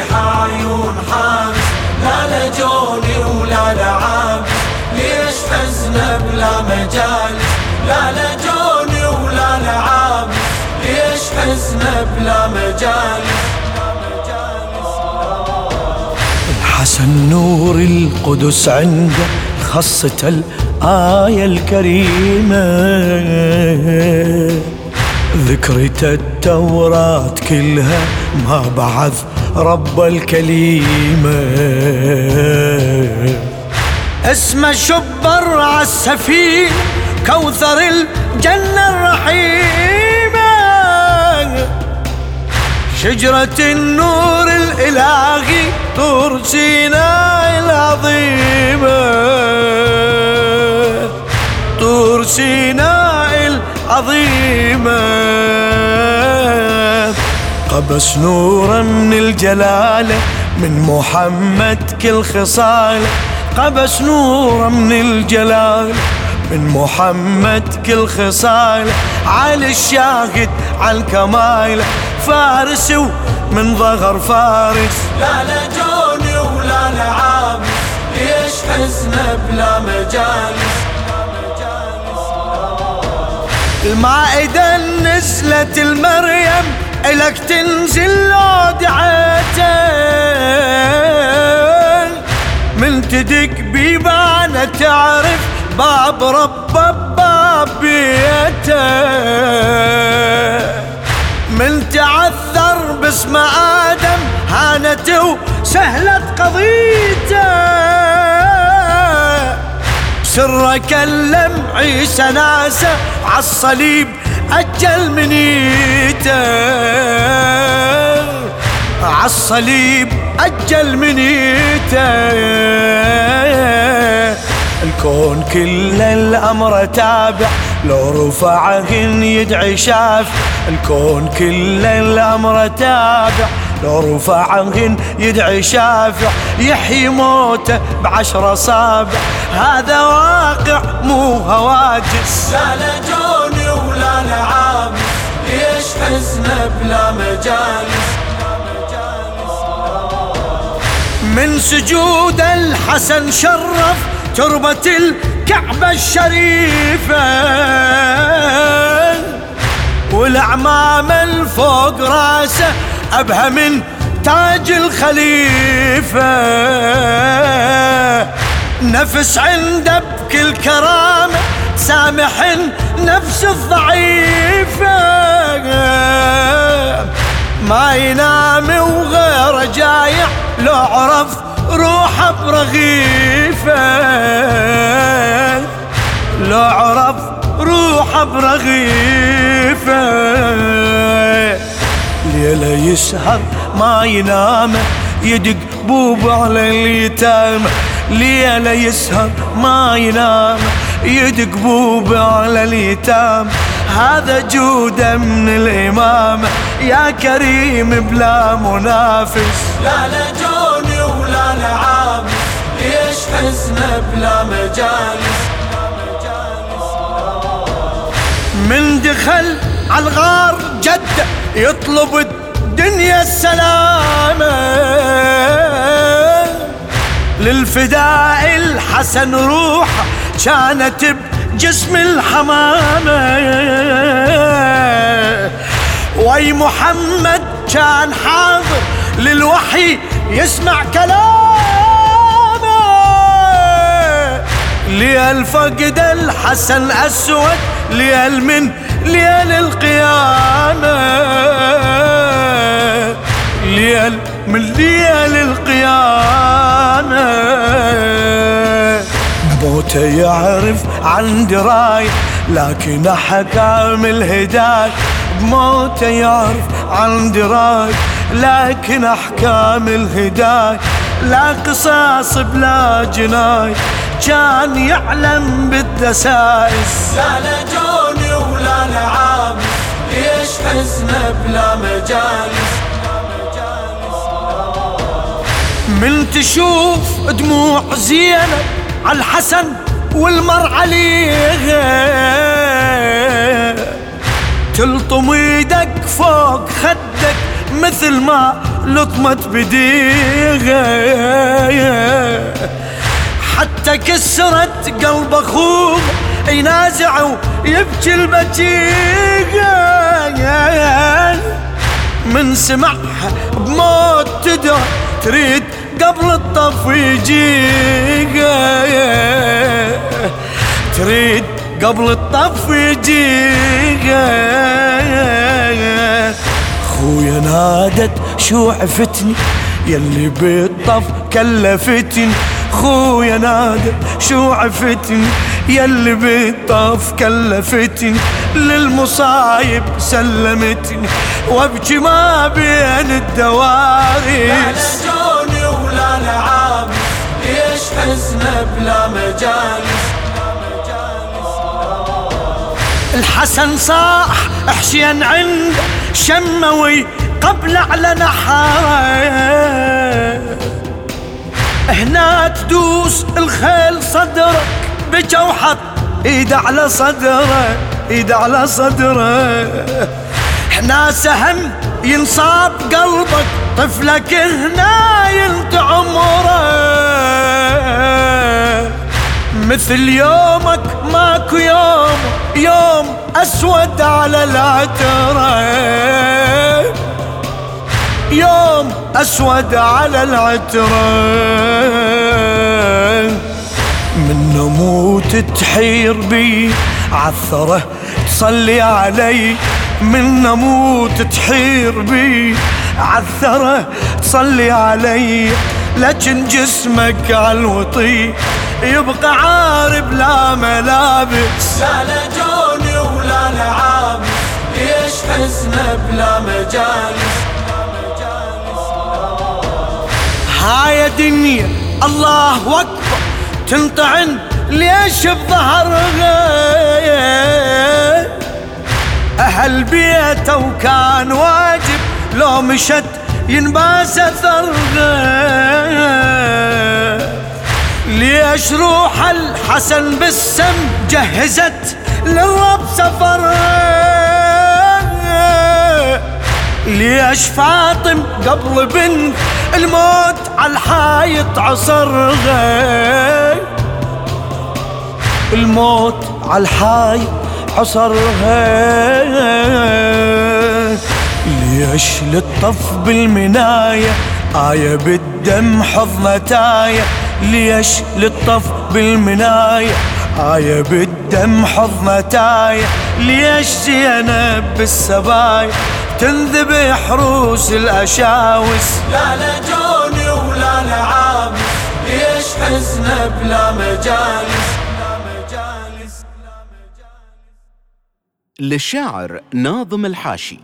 ريح عيون حارس لا لجوني ولا لعابس ليش حزن بلا مجالس لا لجوني ولا لعابس ليش حزن بلا مجالس الحسن نور القدس عنده خصة الآية الكريمة. ذكرت التوراة كلها ما بعث رب الكليمة اسمه شبر عالسفين كوثر الجنة الرحيمة شجرة النور الإلهي طور سيناء العظيمة طور سيناء العظيمة قبس نورا من الجلالة من محمد كل خصالة. قبس نورا من الجلال من محمد كل خصالة. على الشاهد على الكمال فارس ومن ظهر فارس. لا لجوني ولا لعابس ليش حزن بلا مجالس؟ المائدة نزلت المريم. إلك تنزل لو دعيتك من تدق بيبانة تعرف باب رب باب بيته من تعثر باسم آدم هانت وسهلت قضيته. سر كلم عيسى ناسه عالصليب أجل منيته عالصليب أجل منيته الكون كل الأمر تابع لو رفعهن يدعي شاف. الكون كل الأمر تابع لو رفعهن يدعي شافع يحيي موته بعشر أصابع هذا واقع مو هواجس. ولا لعابس ليش حزن بلا مجالس؟ من سجود الحسن شرف تربة الكعبة الشريفة. والأعمام الفوق راسه أبهى من تاج الخليفة. نفس عنده بكل كرامة سامح نفس الضعيفة. ما ينام وغير جايع لو عرف روحه برغيفة. لو عرف روحه برغيفة. ليلة يسهر ما ينام يدق بوب على اليتامى ليلة يسهر ما ينام يدق بوب على اليتامى هذا جودة من الإمامة يا كريم بلا منافس. لا لجوني ولا لعابس ليش حزن بلا مجالس؟ من دخل على الغار جد يطلب الدنيا السلامة. للفداء الحسن روحه كانت بجسم الحمامة. وي محمد كان حاضر للوحي يسمع كلامه. ليل فقد الحسن أسود ليل من ليل القيامة. ليل من ليل القيامة. بموته يعرف عن دراي لكن أحكام الهداية. بموته يعرف عن دراي لكن أحكام الهداية. لا قصاص بلا جناي كان يعلم بالدسائس لا لجوني ولا لعابس ليش حزن بلا مجالس؟ من تشوف دموع زينب على الحسن والمر عليه تلطم إيدك فوق خدك مثل ما لطمت بديغة حتى كسرت قلب اخوه ينازع ويبكي البتيغة من سمعها بموت تدر تريد قبل الطف يجيك تريد قبل الطف يجيك خويا نادت شو عفتني؟ يلي بالطف كلفتني. خويا نادت شو عفتني؟ يلي بالطف كلفتني. للمصايب سلمتني. وابكي ما بين الدوارس حزن بلا مجالس. الحسن صاح حسين عند شموي قبل على نحاره هنا تدوس الخيل صدرك بجا وحط إيد على صدره إيد على صدره هنا سهم ينصاب قلبك طفلك هنا ينت عمره مثل يومك ماكو يوم يوم أسود على العترة. يوم أسود على العترة. من نموت تحير بي عثرة تصلي علي. من نموت تحير بي. عثرة تصلي علي لكن جسمك عالوطي يبقى عارب لا ملابس. لا لجوني ولا لعابس ليش حزن بلا مجالس؟ هاي دنيا الله أكبر. تنطعن ليش بظهرها أهل بيته وكان واجب لو مشت ينباس اثرها ليش روح الحسن بالسم جهزت للرب سفرها ليش فاطم قبل بنت الموت على الحايط عصرها الموت على عصرها ليش للطف بالمناية؟ آية بالدم حضنتاية ليش للطف بالمناية؟ آية بالدم حضنتاية ليش زينب بالسبايا تنذبح روس الأشاوس؟ لا لجوني ولا لعابس ليش حزن بلا مجالس؟ للشاعر ناظم الحاشي.